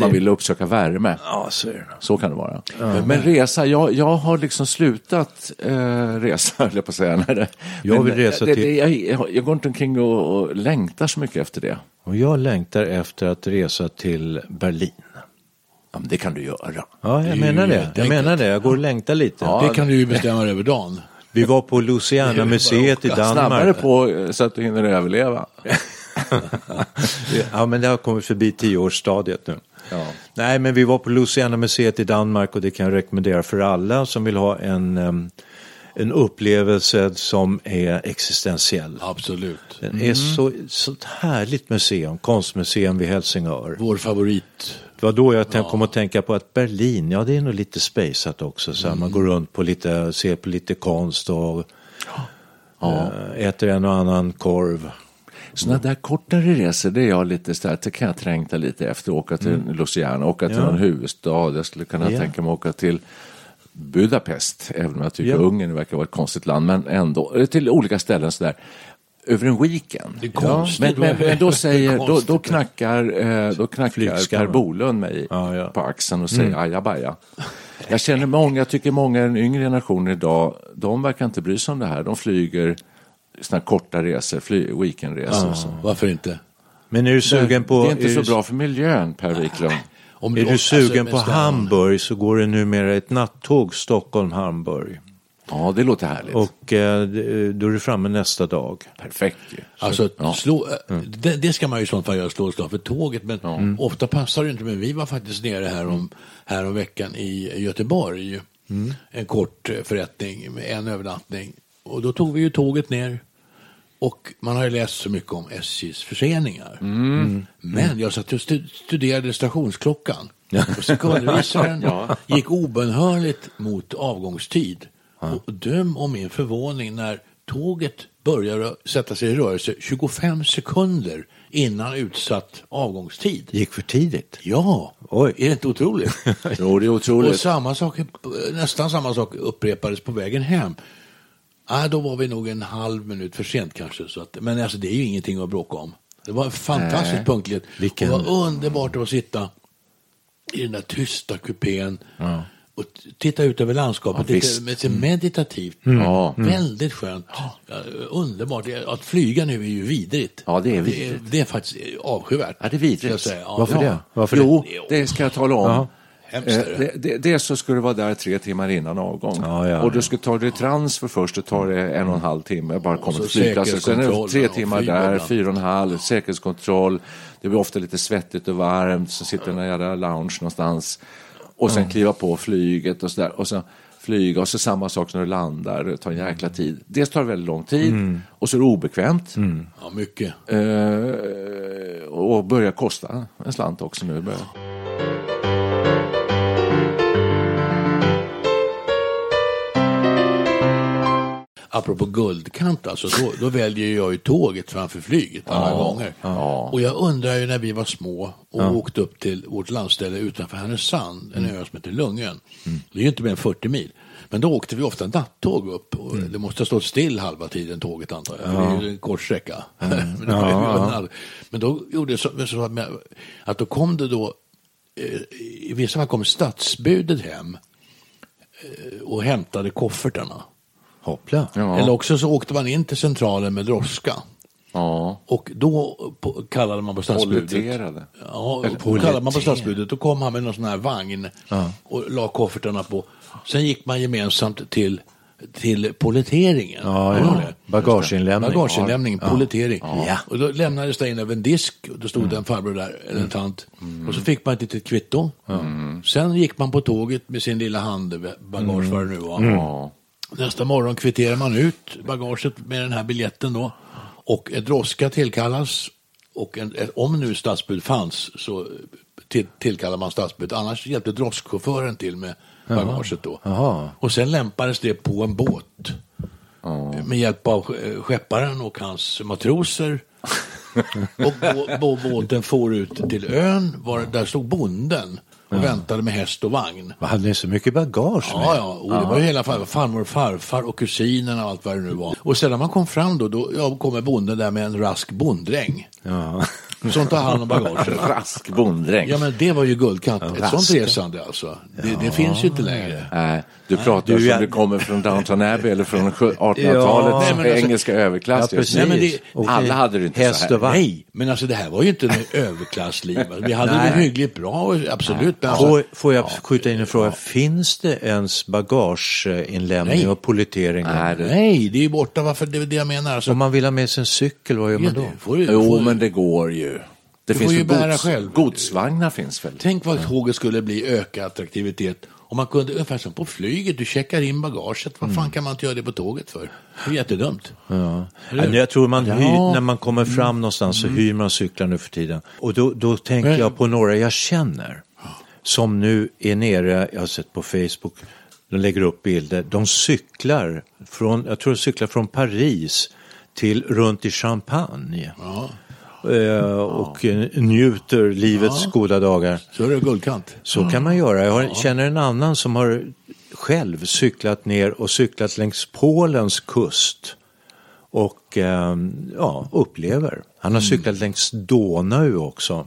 [SPEAKER 1] man vill uppsöka värme.
[SPEAKER 2] Ja, så är det.
[SPEAKER 1] Så kan det vara. Men resa, jag, jag har liksom slutat eh, resa, höll jag på att säga. Det,
[SPEAKER 2] Jag vill resa
[SPEAKER 1] det,
[SPEAKER 2] till-
[SPEAKER 1] Det, jag, jag går inte omkring och, och längtar så mycket efter det.
[SPEAKER 2] Och jag längtar efter att resa till Berlin.
[SPEAKER 1] Ja, men det kan du göra.
[SPEAKER 2] Ja, jag menar det. Jag menar det. Jag går och längtar lite.
[SPEAKER 3] Det kan du ju bestämma över dagen.
[SPEAKER 2] Vi var på Louisiana-museet i Danmark.
[SPEAKER 1] Snabbare på eh, så att du hinner överleva.
[SPEAKER 2] Ja, men det har kommit förbi tioårsstadiet nu.
[SPEAKER 1] Ja.
[SPEAKER 2] Nej, men vi var på Louisiana-museet i Danmark och det kan jag rekommendera för alla som vill ha en, en upplevelse som är existentiell.
[SPEAKER 3] Absolut.
[SPEAKER 2] Den är så, så ett härligt museum, konstmuseum vid Helsingör.
[SPEAKER 3] Vår favorit.
[SPEAKER 2] Det var då jag ja. kom att tänka på att Berlin, ja det är nog lite spejsat också. Så här, Man går runt på lite, ser på lite konst och eh, äter en och annan korv.
[SPEAKER 1] Sådana där kortare resor, det är jag lite så här, det kan jag trängta lite efter. Åka till Luciana, åka till
[SPEAKER 2] Ja.
[SPEAKER 1] någon huvudstad. Jag skulle kunna
[SPEAKER 2] Ja.
[SPEAKER 1] tänka mig att åka till Budapest, även om jag tycker
[SPEAKER 2] Ja.
[SPEAKER 1] Ungern verkar vara ett konstigt land. Men ändå, eller till olika ställen sådär. Över en weekend.
[SPEAKER 3] Det är konstigt.
[SPEAKER 1] Men, men, men då, säger,
[SPEAKER 3] Det är
[SPEAKER 1] då, då knackar, eh, då knackar. Per Bolund mig
[SPEAKER 2] Ja, ja.
[SPEAKER 1] på axeln och säger ajabaja. Jag känner många, jag tycker många i den yngre generationen idag, de verkar inte bry sig om det här. De flyger såna korta resor, fly, weekendresor. och så.
[SPEAKER 3] Varför inte?
[SPEAKER 2] Men är du sugen på...
[SPEAKER 1] det är inte så
[SPEAKER 2] du-
[SPEAKER 1] bra för miljön, Per Wiklund.
[SPEAKER 3] Om
[SPEAKER 2] Är du
[SPEAKER 3] alltså,
[SPEAKER 2] sugen
[SPEAKER 3] men
[SPEAKER 2] på Hamburg så går det numera ett nattåg Stockholm-Hamburg.
[SPEAKER 1] Ja, det låter härligt.
[SPEAKER 2] Och eh, d- då är du framme nästa dag.
[SPEAKER 1] Perfekt ju.
[SPEAKER 3] Alltså,
[SPEAKER 1] Ja.
[SPEAKER 3] slå,
[SPEAKER 2] Mm.
[SPEAKER 3] det, det ska man ju i sånt fall göra, slå ett slag för tåget. Men ofta passar det inte. Men vi var faktiskt nere här om, här om veckan i Göteborg.
[SPEAKER 2] Mm.
[SPEAKER 3] En kort eh, förrättning med en övernattning. Och då tog vi ju tåget ner. Och man har ju läst så mycket om SJs förseningar.
[SPEAKER 2] Mm.
[SPEAKER 3] Men jag satt och stu- studerade stationsklockan. Och sekundvisaren gick obönhörligt mot avgångstid. Och döm om min förvåning när tåget börjar sätta sig i rörelse 25 sekunder innan utsatt avgångstid.
[SPEAKER 2] Gick för tidigt.
[SPEAKER 3] Ja,
[SPEAKER 2] Oj.
[SPEAKER 3] är det inte otroligt?
[SPEAKER 1] Jo, det är
[SPEAKER 3] Och
[SPEAKER 1] otroligt.
[SPEAKER 3] samma sak, nästan samma sak upprepades på vägen hem. Ah, då var vi nog en halv minut för sent kanske. Så att, men alltså, det är ju ingenting att bråka om. Det var en fantastisk
[SPEAKER 1] Nej.
[SPEAKER 3] punktlighet.
[SPEAKER 2] Vilken-
[SPEAKER 3] Det var underbart att sitta i den där tysta kupén och titta ut över landskapet.
[SPEAKER 1] Ja,
[SPEAKER 3] lite,
[SPEAKER 1] visst.
[SPEAKER 3] med, mm. meditativt.
[SPEAKER 1] Ja.
[SPEAKER 3] Väldigt skönt. Underbart. Att flyga nu är ju vidrigt.
[SPEAKER 1] Ja, det är
[SPEAKER 3] Det är,
[SPEAKER 1] vidrigt.
[SPEAKER 3] det är faktiskt avskyvärt.
[SPEAKER 1] Ja, det är
[SPEAKER 3] ska jag
[SPEAKER 1] vidrigt.
[SPEAKER 3] Ja,
[SPEAKER 2] Varför
[SPEAKER 3] ja.
[SPEAKER 2] det? Varför
[SPEAKER 1] jo,
[SPEAKER 3] det?
[SPEAKER 1] det ska jag tala om.
[SPEAKER 2] Ja.
[SPEAKER 1] Eh,
[SPEAKER 3] det.
[SPEAKER 1] det så ska du vara där tre timmar innan avgång.
[SPEAKER 2] Ja, ja,
[SPEAKER 1] och du ska ta dig transfer först, det tar det en och en halv timme, bara komma till flygplatsen. Sen är det tre timmar där, fyra och en halv, säkerhetskontroll. Det blir ofta lite svettigt och varmt, så sitter i en jävla lounge någonstans. Och sen kliva på flyget och sådär. Och så flyga och så samma sak när du landar, det tar en jäkla tid. Dels tar det väldigt lång tid och så är det obekvämt.
[SPEAKER 3] Ja, mycket.
[SPEAKER 1] Eh, och börjar kosta en slant också nu. Börjar.
[SPEAKER 3] Apropå guldkant alltså, då, då väljer jag ju tåget framför flyget alla gånger. Och jag undrar ju när vi var små och åkte upp till vårt landställe utanför Härnösand, en ö som heter Lungön. Det är ju inte mer än 40 mil. Men då åkte vi ofta nattåg upp och det måste ha stått still halva tiden tåget antar jag, för det är ju en kort sträcka. Men, det var ju- men då gjorde det så, så att- att då kom det då, eh, i vissa fall kom stadsbudet hem eh, och hämtade koffertarna.
[SPEAKER 2] Hoppla.
[SPEAKER 1] Ja.
[SPEAKER 3] Eller också så åkte man in till centralen med droska.
[SPEAKER 1] Ja.
[SPEAKER 3] Och då på, kallade man på stadsbudet. Ja, då kallade man på stadsbudet. Då kom han med någon sån här vagn och la koffertarna på. Sen gick man gemensamt till, till polletteringen.
[SPEAKER 2] Ja, ja. Bagageinlämning.
[SPEAKER 3] Bagageinlämning, pollettering.
[SPEAKER 2] Ja.
[SPEAKER 3] Och då lämnades det in över en disk och då stod det en farbror där, eller en tant. Och så fick man ett litet kvitto. Sen gick man på tåget med sin lilla handbagage, vad det nu var. Nästa morgon kvitterar man ut bagaget med den här biljetten då. Och en droska tillkallas. Och en, ett- om nu stadsbud fanns så till, tillkallar man stadsbud. Annars hjälpte droskchauffören till med bagaget då.
[SPEAKER 2] Jaha.
[SPEAKER 3] Och sen lämpades det på en båt. Med hjälp av sk- skepparen och hans matroser. och bå, bå, båten for ut till ön. Var, där stod bonden och väntade med häst och vagn.
[SPEAKER 2] Vad hade ni så mycket bagage med?
[SPEAKER 3] Ja, ja, och det var ju hela fa- farmor och farfar och kusinerna och allt vad det nu var. Och sedan när man kom fram då, då ja, kommer bonden där med en rask bonddräng.
[SPEAKER 2] Ja.
[SPEAKER 3] Som tar hand om bagaget.
[SPEAKER 1] Rask bonddräng.
[SPEAKER 3] Ja, men det var ju guldkant. Ett sånt
[SPEAKER 1] rask.
[SPEAKER 3] resande alltså. Det, det finns ju inte längre.
[SPEAKER 1] Nej, du pratar
[SPEAKER 2] Du,
[SPEAKER 1] som
[SPEAKER 2] jag-
[SPEAKER 1] det kommer från Downton Abbey eller från
[SPEAKER 2] Ja,
[SPEAKER 1] 1800-talet,
[SPEAKER 3] nej, men alltså-
[SPEAKER 1] engelska överklass.
[SPEAKER 2] Ja, precis.
[SPEAKER 3] Nej, men det-
[SPEAKER 2] Och
[SPEAKER 1] alla hade det inte
[SPEAKER 2] häst
[SPEAKER 1] så här.
[SPEAKER 2] och vagn.
[SPEAKER 3] Nej, men alltså det här var ju inte något överklassliv. Vi hade
[SPEAKER 2] Nej.
[SPEAKER 3] det hyggligt bra, absolut. Men alltså,
[SPEAKER 2] Får, får jag skjuta in en fråga? Finns det ens bagageinlämning
[SPEAKER 3] Nej.
[SPEAKER 2] och pollettering?
[SPEAKER 1] Nej, det-
[SPEAKER 3] nej, det är ju borta. Varför? Det är det jag menar. Alltså,
[SPEAKER 2] Om man vill ha med sig en cykel, vad gör man
[SPEAKER 3] ja,
[SPEAKER 2] då?
[SPEAKER 3] det får ju,
[SPEAKER 1] Jo,
[SPEAKER 3] får,
[SPEAKER 1] men det går ju. Det
[SPEAKER 3] Du
[SPEAKER 1] finns
[SPEAKER 3] får ju bära
[SPEAKER 1] gods,
[SPEAKER 3] själv.
[SPEAKER 1] godsvagnar finns väl?
[SPEAKER 3] Tänk vad tåget skulle bli ökad attraktivitet. Om man kunde, ungefär som på flyget, du checkar in bagaget. Vad fan kan man inte göra det på tåget för? Det är jättedumt.
[SPEAKER 2] Ja. Jag tror man hyr,
[SPEAKER 3] Ja.
[SPEAKER 2] när man kommer fram någonstans så hyr man cyklar nu för tiden. Och då, då tänker
[SPEAKER 3] Men-
[SPEAKER 2] jag på några jag känner som nu är nere, jag har sett på Facebook, de lägger upp bilder, de cyklar från, jag tror de cyklar från Paris till runt i Champagne. Eh, och njuter livets goda dagar.
[SPEAKER 3] Så är det guldkant.
[SPEAKER 2] Så kan man göra. Jag har, känner en annan som har själv cyklat ner och cyklat längs Polens kust och eh, ja, upplever. Han har cyklat längs Donau också.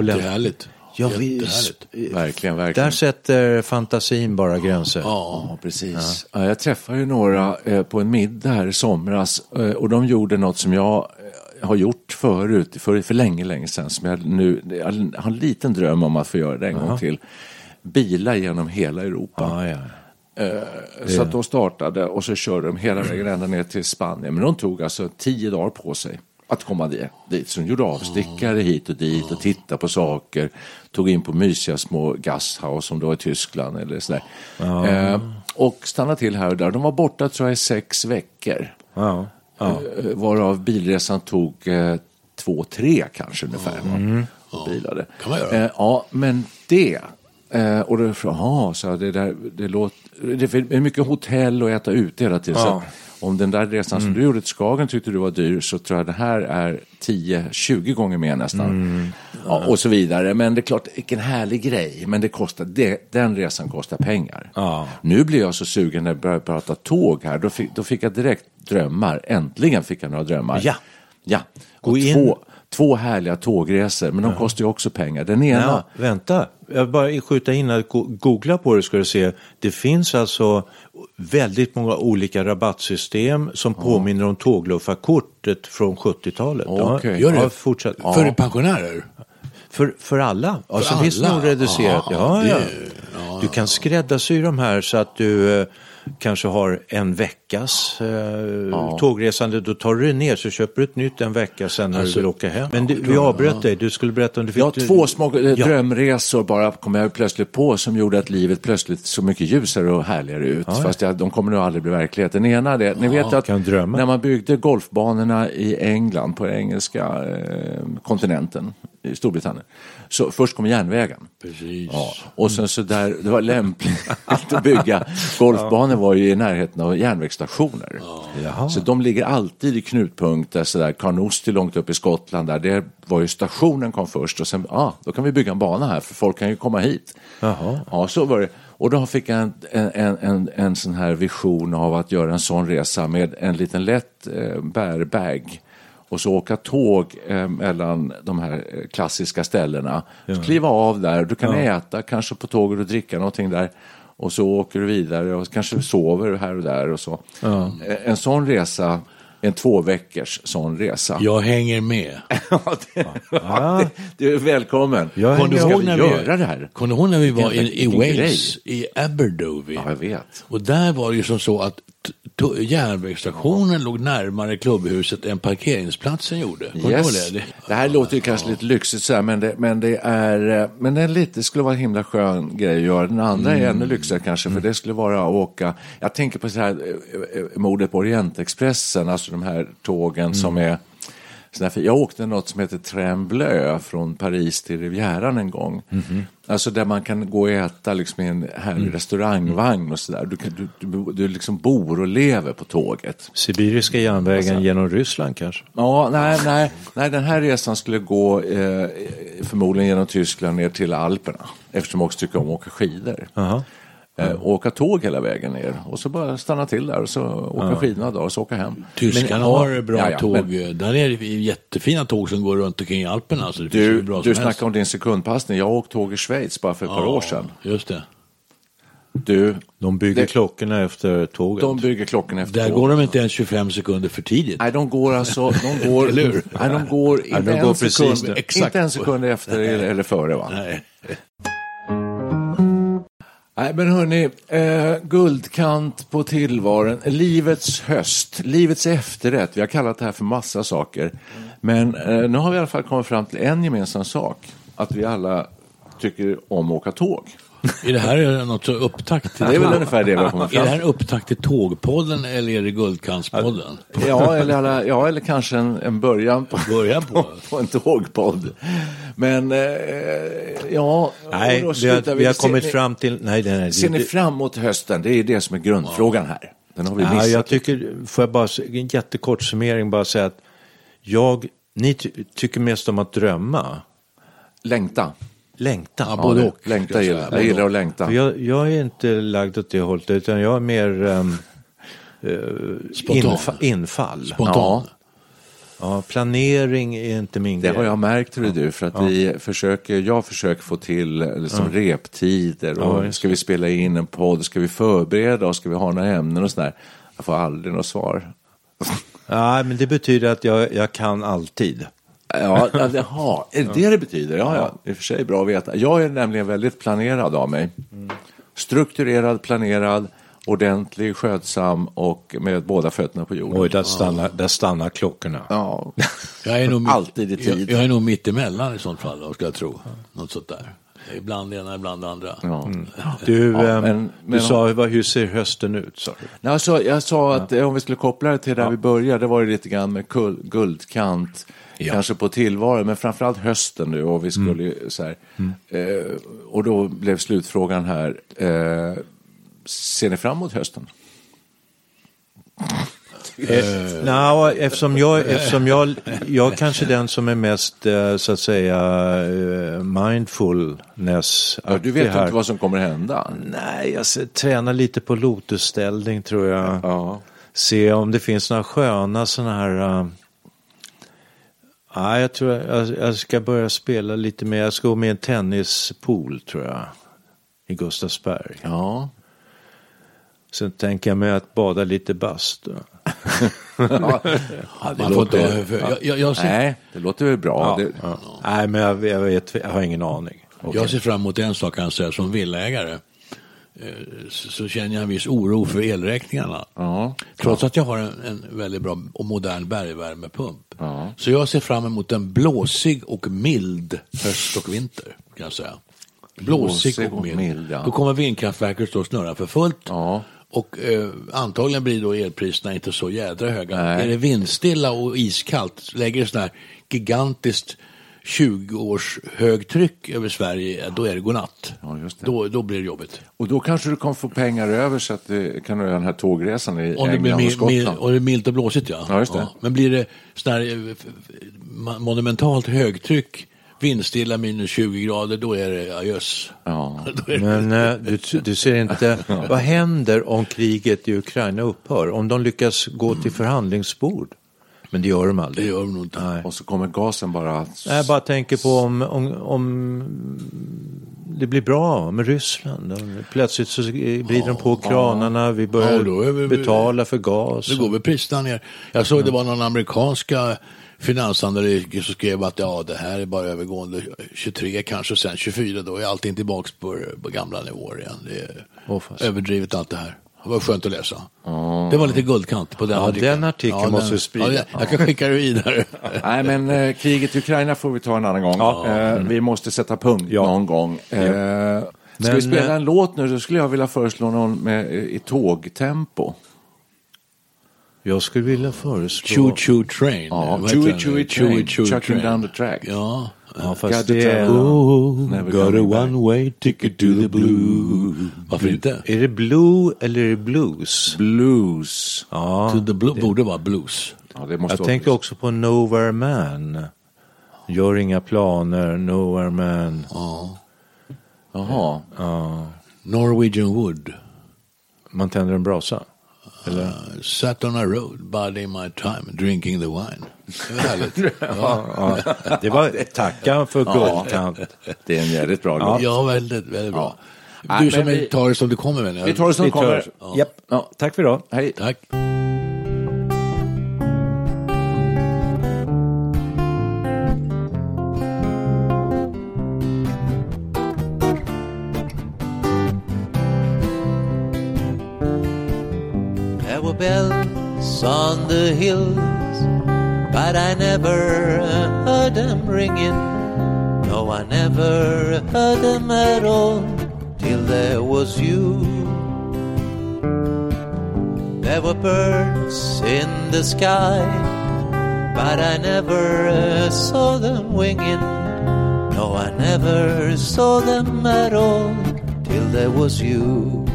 [SPEAKER 2] Lä-
[SPEAKER 3] Jättehärligt.
[SPEAKER 2] Ja, visst.
[SPEAKER 1] Verkligen, verkligen.
[SPEAKER 2] Där sätter fantasin bara gränser.
[SPEAKER 1] Ja, precis. Ja. jag träffade ju några eh, på en middag här i somras eh, och de gjorde något som jag har gjort förut, för, för länge, länge sedan, som jag nu jag har en liten dröm om att få göra det en gång till. Bila genom hela Europa.
[SPEAKER 2] Ja, ja.
[SPEAKER 1] Så att de startade och så körde de hela vägen ända ner till Spanien. Men de tog alltså tio dagar på sig att komma dit. Så de gjorde avstickare hit och dit och tittade på saker. Tog in på mysiga små gasthaus som då i Tyskland eller sådär. Eh, och stannade till här och där. De var borta tror jag i sex veckor.
[SPEAKER 2] Ja.
[SPEAKER 1] Eh, Varav bilresan tog eh, två, tre kanske ungefär. Och bilade.
[SPEAKER 3] Kan man göra.
[SPEAKER 1] Eh, ja, men det. Eh, och då jaha, så jag, det där, det låter, det är mycket hotell och äta ute hela tiden. Så om den där resan som du gjorde till Skagen tyckte du var dyr så tror jag det här är 10-20 gånger mer nästan. Ja, och så vidare. Men det är klart, vilken härlig grej. Men det kostar, det, den resan kostar pengar.
[SPEAKER 2] Ja.
[SPEAKER 1] Nu blir jag så sugen när jag börjar prata tåg här. Då fick, då fick jag direkt drömmar. Äntligen fick jag några drömmar.
[SPEAKER 2] Ja.
[SPEAKER 1] Ja.
[SPEAKER 2] Gå
[SPEAKER 1] Och
[SPEAKER 2] in-
[SPEAKER 1] två, två härliga tågresor, men de kostar ju också pengar. Den ena,
[SPEAKER 2] Ja, vänta, jag bara skjuta in att go- googla på det ska du se. Det finns alltså väldigt många olika rabattsystem som påminner om tågluffarkortet från 70-talet.
[SPEAKER 1] Okej.
[SPEAKER 3] Gör det?
[SPEAKER 2] Ja, fortsätt.
[SPEAKER 3] För pensionärer?
[SPEAKER 2] För, för alla. Alltså
[SPEAKER 3] alla?
[SPEAKER 2] finns det nog reducerat.
[SPEAKER 3] Ja,
[SPEAKER 2] Ja, ja. Du kan skräddarsy de här så att du, eh, kanske har en veckas eh, tågresande, då tar du det ner så köper du ett nytt en vecka sen när du vill åka hem. Men du, vi avbröt dig, du skulle berätta om du fick...
[SPEAKER 1] Jag har två små eh, drömresor bara kom jag plötsligt på som gjorde att livet plötsligt så mycket ljusare och härligare ut. Fast jag, de kommer nog aldrig bli verklighet. Den ena det, ni vet att när man byggde golfbanorna i England på engelska eh, kontinenten Storbritannien. Så först kom järnvägen.
[SPEAKER 3] Precis.
[SPEAKER 1] Ja, och sen så där, det var lämpligt att bygga golfbanor var ju i närheten av järnvägsstationer.
[SPEAKER 2] Jaha.
[SPEAKER 1] Så de ligger alltid i knutpunkter, sådär, Carnoustie långt upp i Skottland, där det var ju stationen kom först och sen, ja, ah, då kan vi bygga en bana här för folk kan ju komma hit.
[SPEAKER 2] Jaha.
[SPEAKER 1] Ja, så var det. Och då fick jag en, en, en, en sån här vision av att göra en sån resa med en liten lätt eh, bärbag och så åka tåg eh, mellan de här eh, klassiska ställena. Så kliva av där, du kan äta kanske på tåget och dricka någonting där. Och så åker du vidare och kanske sover här och där och så. Eh, En sån resa, en två veckors sån resa.
[SPEAKER 3] Jag hänger med.
[SPEAKER 1] Ja, det, ja. det, du är välkommen.
[SPEAKER 2] Jag
[SPEAKER 3] Kommer du ihåg
[SPEAKER 1] vi
[SPEAKER 3] när
[SPEAKER 1] göra det här?
[SPEAKER 3] Kommer du ihåg när vi var i, i Wales, i Aberdovi?
[SPEAKER 1] Ja, jag vet.
[SPEAKER 3] Och där var det ju som så att järnvägsstationen låg närmare klubbhuset än parkeringsplatsen gjorde.
[SPEAKER 1] Yes.
[SPEAKER 3] det?
[SPEAKER 1] Det här låter ju kanske lite lyxigt så här, men det, men det är, eh, men det är lite, skulle vara en himla skön grej att göra. Den andra är
[SPEAKER 3] Mm.
[SPEAKER 1] ännu lyxigare kanske, för det skulle vara att åka, jag tänker på så här, eh, eh, mordet på Orientexpressen, alltså de här tågen
[SPEAKER 3] Mm.
[SPEAKER 1] som är jag åkte något som heter Trembleu från Paris till Rivieran en gång.
[SPEAKER 3] Mhm.
[SPEAKER 1] Alltså där man kan gå och äta liksom i en härlig
[SPEAKER 3] Mm.
[SPEAKER 1] restaurangvagn och sådär. Du, du, du, du liksom bor och lever på tåget.
[SPEAKER 2] Sibiriska järnvägen genom Ryssland kanske?
[SPEAKER 1] Ja, nej, nej, nej, den här resan skulle gå eh, förmodligen genom Tyskland ner till Alperna eftersom jag också tycker om att åka skidor.
[SPEAKER 2] Jaha.
[SPEAKER 1] Eh, och åka tåg hela vägen ner och så bara stanna till där och så åka skidorna då och så åka hem.
[SPEAKER 3] Tyskarna
[SPEAKER 1] Men, ja,
[SPEAKER 3] har bra
[SPEAKER 1] ja, ja,
[SPEAKER 3] tåg.
[SPEAKER 1] men
[SPEAKER 3] Där är det jättefina tåg som går runt omkring i Alperna. Så det finns hur
[SPEAKER 1] Du,
[SPEAKER 3] bra
[SPEAKER 1] du
[SPEAKER 3] som helst.
[SPEAKER 1] om din sekundpassning. Jag åkte tåg i Schweiz bara för ett par år sedan.
[SPEAKER 3] Just det.
[SPEAKER 1] Du,
[SPEAKER 2] De bygger
[SPEAKER 1] Det-
[SPEAKER 2] klockorna efter tåget.
[SPEAKER 1] de bygger klockan efter
[SPEAKER 3] Där
[SPEAKER 1] tåg.
[SPEAKER 3] går de inte ens 25 sekunder för tidigt.
[SPEAKER 1] Nej, de går alltså, de går,
[SPEAKER 3] Eller hur?
[SPEAKER 1] nej, de går inte,
[SPEAKER 2] de
[SPEAKER 1] en
[SPEAKER 2] går precis
[SPEAKER 1] sekund, inte en sekund efter eller, eller före. Va?
[SPEAKER 3] Nej.
[SPEAKER 1] Nej, men hörni, eh, guldkant på tillvaron, livets höst, livets efterrätt. Vi har kallat det här för massa saker. Men eh, nu har vi i alla fall kommit fram till en gemensam sak. Att vi alla tycker om att åka tåg.
[SPEAKER 3] Är det här något så upptakt till
[SPEAKER 1] Det är väl ungefär det vi har kommit
[SPEAKER 3] Är det
[SPEAKER 1] fram
[SPEAKER 3] här upptakt till Tågpodden eller är det Guldkantspodden?
[SPEAKER 1] Ja, eller, alla, ja, eller kanske en, en början på,
[SPEAKER 3] Börja på.
[SPEAKER 1] på en tågpodd. Men eh, ja,
[SPEAKER 2] Nej, vi har, vi har
[SPEAKER 1] Ser
[SPEAKER 2] kommit
[SPEAKER 1] ni-
[SPEAKER 2] fram till... Nej, nej, nej.
[SPEAKER 1] Ser ni
[SPEAKER 2] det-
[SPEAKER 1] fram emot hösten? Det är det som är grundfrågan här. Den har vi missat.
[SPEAKER 2] Ja, jag tycker, får jag bara, en jättekort summering bara säga att jag, ni ty, tycker mest om att drömma,
[SPEAKER 1] Längta.
[SPEAKER 2] Längta.
[SPEAKER 3] Ja, både
[SPEAKER 1] det-
[SPEAKER 3] och,
[SPEAKER 1] Längta
[SPEAKER 3] jag
[SPEAKER 1] gillar
[SPEAKER 3] säga.
[SPEAKER 1] jag. gillar att längta.
[SPEAKER 2] Jag, jag är inte lagd åt det hållet, utan jag är mer um,
[SPEAKER 3] Spontan.
[SPEAKER 2] infa, infall.
[SPEAKER 3] Spontan.
[SPEAKER 1] Ja.
[SPEAKER 2] Ja, planering är inte min
[SPEAKER 1] Det
[SPEAKER 2] grej.
[SPEAKER 1] har jag märkt, hör du, för att vi försöker, jag försöker få till liksom reptider och
[SPEAKER 2] Ja,
[SPEAKER 1] ska vi spela in en podd, ska vi förbereda oss, ska vi ha några ämnen och sådär. Jag får aldrig något svar.
[SPEAKER 2] Nej, men det betyder att jag, jag kan alltid.
[SPEAKER 1] Ja, ja, jaha, är det det det betyder? Ja, ja, i och för sig bra att veta. Jag är nämligen väldigt planerad av mig. Strukturerad, planerad, ordentlig, skötsam och med båda fötterna på jorden.
[SPEAKER 2] Oj, där stannar, där stannar klockorna.
[SPEAKER 1] Ja.
[SPEAKER 3] Jag är nog mitt,
[SPEAKER 1] Alltid i tid.
[SPEAKER 3] Jag, jag är nog mitt emellan i sånt fall, ska jag tro. Något sånt där. Ibland det ena, ibland det andra.
[SPEAKER 1] Ja.
[SPEAKER 2] Du,
[SPEAKER 1] Ja,
[SPEAKER 2] ehm,
[SPEAKER 1] men-
[SPEAKER 2] du
[SPEAKER 1] men-
[SPEAKER 2] sa, vad, hur ser hösten ut? Sa du?
[SPEAKER 1] Alltså, jag sa att eh, om vi skulle koppla det till där vi började, det var det lite grann med kul, guldkant, kanske på tillvaron, men framförallt hösten nu och vi skulle ju så här, eh, och då blev slutfrågan här, eh, ser ni fram emot hösten?
[SPEAKER 2] Eh, Nja, eftersom jag, eftersom jag, jag kanske är den som är mest eh, så att säga eh, mindfulness.
[SPEAKER 1] Ja, du vet
[SPEAKER 2] här.
[SPEAKER 1] inte vad som kommer hända.
[SPEAKER 2] Nej, jag ser, tränar lite på lotusställning tror jag.
[SPEAKER 1] Ja.
[SPEAKER 2] Se om det finns några sköna sådana här... Nej, jag tror jag, jag ska börja spela lite mer. Jag ska gå med i en tennispool tror jag. I Gustavsberg.
[SPEAKER 1] Ja.
[SPEAKER 2] Sen tänker jag mig att bada lite bastu.
[SPEAKER 3] Ja, det låter, för, jag, jag, jag, ser,
[SPEAKER 1] Nej, det låter väl bra. det,
[SPEAKER 2] Nej, men jag, jag, vet, jag har ingen aning.
[SPEAKER 3] jag ser fram emot en sak kan jag säga som villägare. Eh, så, känner jag en viss oro för elräkningarna.
[SPEAKER 1] Ja.
[SPEAKER 3] Trots att jag har en, en väldigt bra och modern bergvärmepump.
[SPEAKER 1] Ja.
[SPEAKER 3] Så jag ser fram emot en blåsig och mild höst och vinter. Kan jag säga. Blåsig,
[SPEAKER 1] Blåsig
[SPEAKER 3] och
[SPEAKER 1] och
[SPEAKER 3] mild.
[SPEAKER 1] mild, ja.
[SPEAKER 3] Då kommer vindkraftverket stå och snurra för fullt. Och eh, antagligen blir då elpriserna inte så jädra höga.
[SPEAKER 1] Nej.
[SPEAKER 3] Är det vindstilla och iskallt, lägger det sån här gigantiskt 20 års högtryck över Sverige, då är det godnatt.
[SPEAKER 1] Ja, just det.
[SPEAKER 3] Då, då blir det jobbigt.
[SPEAKER 1] Och då kanske du kommer få pengar över så att du kan göra den här tågresan i
[SPEAKER 3] Om det blir
[SPEAKER 1] England och Skottland.
[SPEAKER 3] och det är milt och blåsigt ja.
[SPEAKER 1] Ja, just det.
[SPEAKER 3] Men blir det sån här eh, monumentalt högtryck, vindstilla minus 20 grader, då är det ajöss.
[SPEAKER 1] Ja.
[SPEAKER 3] Det-
[SPEAKER 2] Men eh, du, du ser inte, vad händer om kriget i Ukraina upphör? Om de lyckas gå till förhandlingsbord? Men det gör de
[SPEAKER 3] det
[SPEAKER 2] aldrig.
[SPEAKER 3] gör de nog inte.
[SPEAKER 1] Och så kommer gasen bara...
[SPEAKER 2] Jag bara tänker på om, om, om det blir bra med Ryssland. Plötsligt så vrider de på kranarna, vi börjar
[SPEAKER 3] Ja, vi-
[SPEAKER 2] betala för gas.
[SPEAKER 3] Det går väl priserna ner. Jag såg det var någon amerikanska finansanalytiker som skrev att ja, det här är bara övergående 23 kanske, sen 24, då är allting tillbaks på, på gamla nivåer igen. Det är
[SPEAKER 2] fast.
[SPEAKER 3] överdrivet allt det här. Det var skönt att läsa. Det var lite guldkant på den
[SPEAKER 2] Ja,
[SPEAKER 3] artikeln.
[SPEAKER 2] den artikeln måste vi sprida.
[SPEAKER 3] Ja, jag, kan skicka det vidare.
[SPEAKER 1] Nej, men eh, kriget i Ukraina får vi ta en annan gång. Eh, vi måste sätta punkt
[SPEAKER 2] Ja.
[SPEAKER 1] någon gång. Eh, ska
[SPEAKER 2] Men,
[SPEAKER 1] vi spela
[SPEAKER 2] eh,
[SPEAKER 1] en låt nu? Då skulle jag vilja föreslå någon med, eh, i tågtempo.
[SPEAKER 2] Jag skulle vilja föreslå...
[SPEAKER 3] Choo Choo Train.
[SPEAKER 1] Ja, Chewy? Chewy Train, Chucking down the track.
[SPEAKER 3] Ja.
[SPEAKER 2] Ja,
[SPEAKER 1] Got
[SPEAKER 2] fast det är...
[SPEAKER 3] Oh, got a one way ticket to the blue. Varför inte?
[SPEAKER 2] Är det blue eller är det blues?
[SPEAKER 1] Blues.
[SPEAKER 2] Ja,
[SPEAKER 3] To the blue borde vara blues.
[SPEAKER 1] Ja, det måste
[SPEAKER 2] jag
[SPEAKER 1] vara
[SPEAKER 2] tänker
[SPEAKER 1] blues.
[SPEAKER 2] också på Nowhere Man. Gör inga planer, Nowhere Man.
[SPEAKER 3] Ja.
[SPEAKER 1] Jaha.
[SPEAKER 3] Norwegian Wood.
[SPEAKER 2] Man tänder en brasa. Eller?
[SPEAKER 3] Sat on a road, biding my time, drinking the wine. Det var härligt. ja.
[SPEAKER 2] Ja, det var tacka för guldkant.
[SPEAKER 1] Det är en jävligt bra låt.
[SPEAKER 3] ja, väldigt, väldigt bra. Du som
[SPEAKER 1] vi-
[SPEAKER 3] tar det som det kommer med.
[SPEAKER 1] Vi tar det som
[SPEAKER 2] Vi
[SPEAKER 1] kommer.
[SPEAKER 2] tar- Japp.
[SPEAKER 1] Ja.
[SPEAKER 2] Tack för idag.
[SPEAKER 1] Hej.
[SPEAKER 3] Tack.
[SPEAKER 4] The sky, but I never saw them winging. No, I never saw them at all till there was you.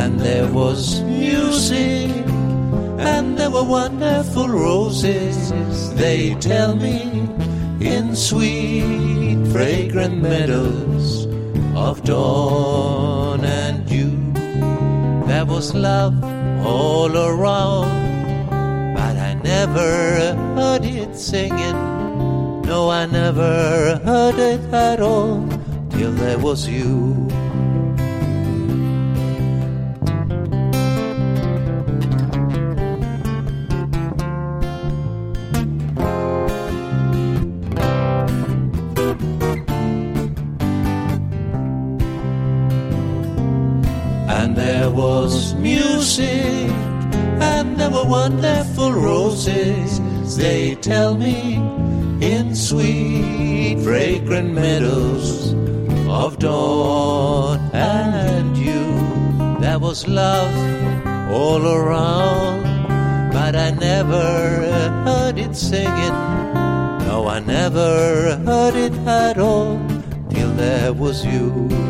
[SPEAKER 4] And there was music, and there were wonderful roses. They tell me in sweet, fragrant meadows of dawn. There was love all around, but I never heard it singing. No, I never heard it at all till there was you. Wonderful roses. They tell me in sweet, fragrant meadows of dawn and you. There was love all around, but I never heard it singing. No, I never heard it at all till there was you.